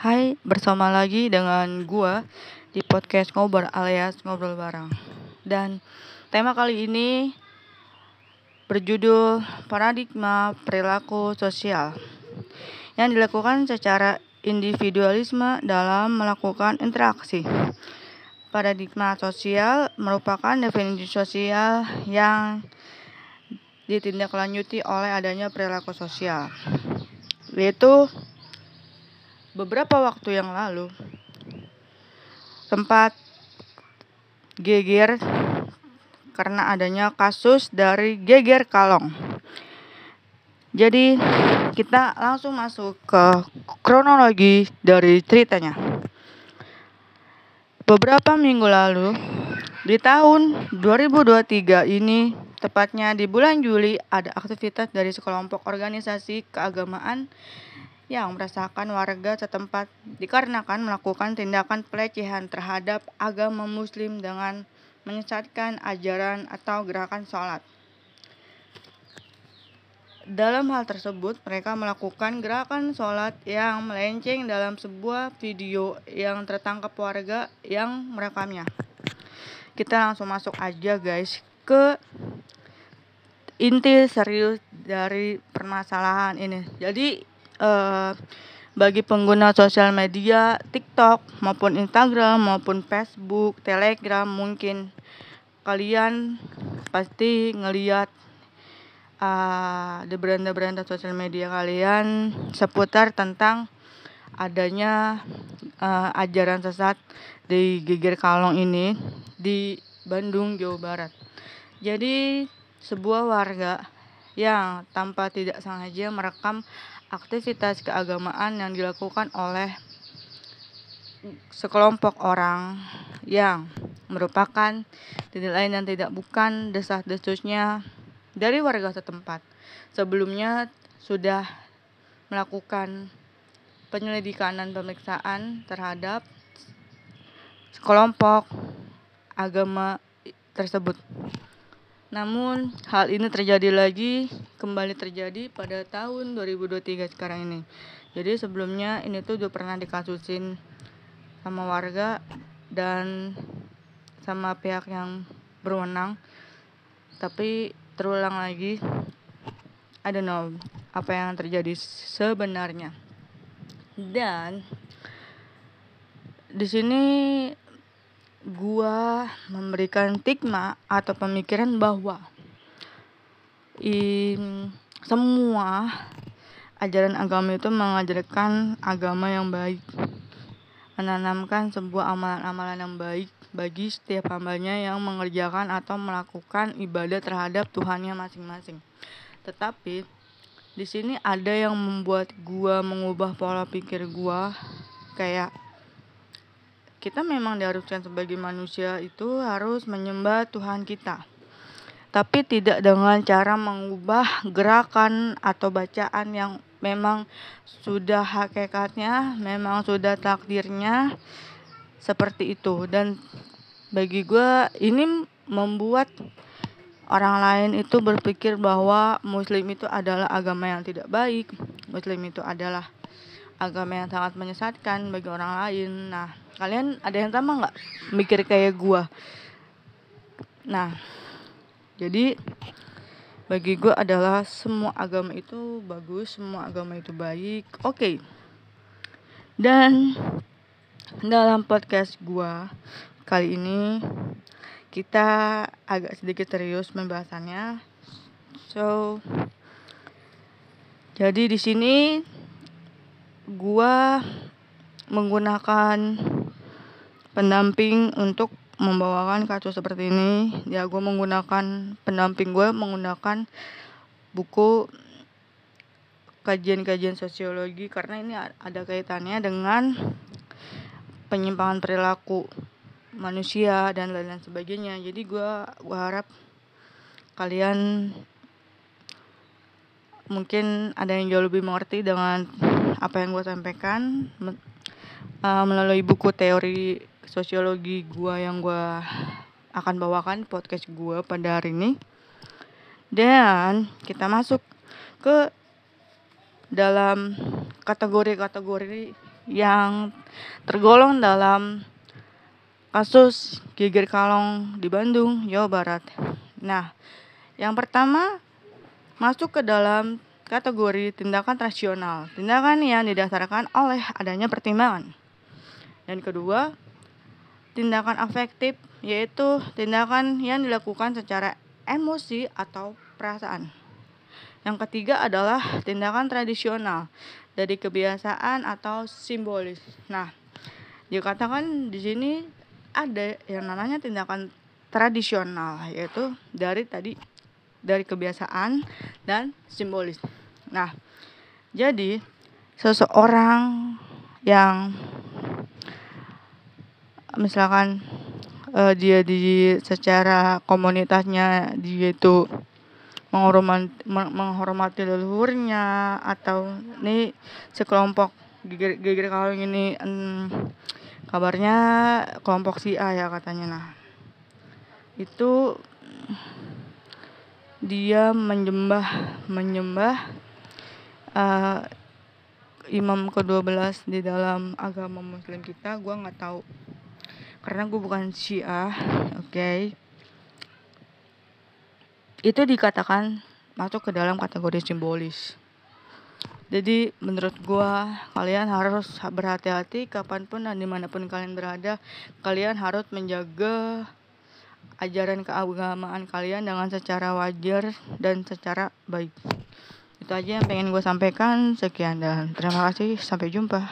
Hai, bersama lagi dengan gua di podcast ngobrol alias ngobrol bareng. Dan tema kali ini berjudul paradigma perilaku sosial yang dilakukan secara individualisme dalam melakukan interaksi. Paradigma sosial merupakan definisi sosial yang ditindaklanjuti oleh adanya perilaku sosial. Yaitu beberapa waktu yang lalu sempat geger karena adanya kasus dari geger kalong. Jadi kita langsung masuk ke kronologi dari ceritanya. Beberapa minggu lalu di tahun 2023 ini tepatnya di bulan Juli ada aktivitas dari sekelompok organisasi keagamaan yang merasakan warga setempat dikarenakan melakukan tindakan pelecehan terhadap agama muslim dengan menyesatkan ajaran atau gerakan sholat. Dalam hal tersebut, mereka melakukan gerakan sholat yang melenceng dalam sebuah video yang tertangkap warga yang merekamnya. Kita langsung masuk aja guys ke inti serius dari permasalahan ini. Jadi uh, bagi pengguna sosial media TikTok maupun Instagram maupun Facebook, Telegram mungkin kalian pasti ngeliat uh, di beranda-beranda sosial media kalian seputar tentang adanya uh, ajaran sesat di Geger Kalong ini di Bandung, Jawa Barat. Jadi sebuah warga yang tanpa tidak sengaja merekam aktivitas keagamaan yang dilakukan oleh sekelompok orang yang merupakan tidak lain dan tidak bukan desas-desusnya dari warga setempat. Sebelumnya sudah melakukan penyelidikan dan pemeriksaan terhadap sekelompok agama tersebut. Namun hal ini terjadi lagi kembali terjadi pada tahun 2023 sekarang ini. Jadi sebelumnya ini tuh udah pernah dikasusin sama warga dan sama pihak yang berwenang. Tapi terulang lagi. I don't know apa yang terjadi sebenarnya. Dan di sini gua memberikan stigma atau pemikiran bahwa in, semua ajaran agama itu mengajarkan agama yang baik menanamkan sebuah amalan-amalan yang baik bagi setiap hambanya yang mengerjakan atau melakukan ibadah terhadap Tuhannya masing-masing. Tetapi di sini ada yang membuat gua mengubah pola pikir gua kayak kita memang diharuskan sebagai manusia itu harus menyembah Tuhan kita. Tapi tidak dengan cara mengubah gerakan atau bacaan yang memang sudah hakikatnya, memang sudah takdirnya seperti itu. Dan bagi gue ini membuat orang lain itu berpikir bahwa Muslim itu adalah agama yang tidak baik, Muslim itu adalah agama yang sangat menyesatkan bagi orang lain. Nah, kalian ada yang sama nggak mikir kayak gua? Nah, jadi bagi gue adalah semua agama itu bagus, semua agama itu baik. Oke. Okay. Dan dalam podcast gue kali ini kita agak sedikit serius pembahasannya. So, jadi di sini gua menggunakan pendamping untuk membawakan kasus seperti ini. Ya gue menggunakan pendamping gue menggunakan buku kajian-kajian sosiologi karena ini ada kaitannya dengan penyimpangan perilaku manusia dan lain-lain sebagainya. Jadi gue gue harap kalian mungkin ada yang jauh lebih mengerti dengan apa yang gue sampaikan uh, melalui buku teori sosiologi gue yang gue akan bawakan podcast gue pada hari ini dan kita masuk ke dalam kategori-kategori yang tergolong dalam kasus geger kalong di Bandung, Jawa Barat. Nah, yang pertama masuk ke dalam kategori tindakan rasional, tindakan yang didasarkan oleh adanya pertimbangan. Dan kedua, tindakan afektif yaitu tindakan yang dilakukan secara emosi atau perasaan. Yang ketiga adalah tindakan tradisional dari kebiasaan atau simbolis. Nah, dikatakan di sini ada yang namanya tindakan tradisional yaitu dari tadi dari kebiasaan dan simbolis. Nah, jadi seseorang yang misalkan uh, dia di secara komunitasnya dia itu menghormati, menghormati leluhurnya atau ini sekelompok geger, kalung ini hmm, kabarnya kelompok si A ya katanya. Nah itu dia menyembah menyembah uh, imam ke-12 di dalam agama muslim kita gua nggak tahu karena gue bukan syiah oke okay itu dikatakan masuk ke dalam kategori simbolis. Jadi menurut gua kalian harus berhati-hati kapan pun dan di mana pun kalian berada, kalian harus menjaga ajaran keagamaan kalian dengan secara wajar dan secara baik. Itu aja yang pengen gue sampaikan. Sekian dan terima kasih. Sampai jumpa.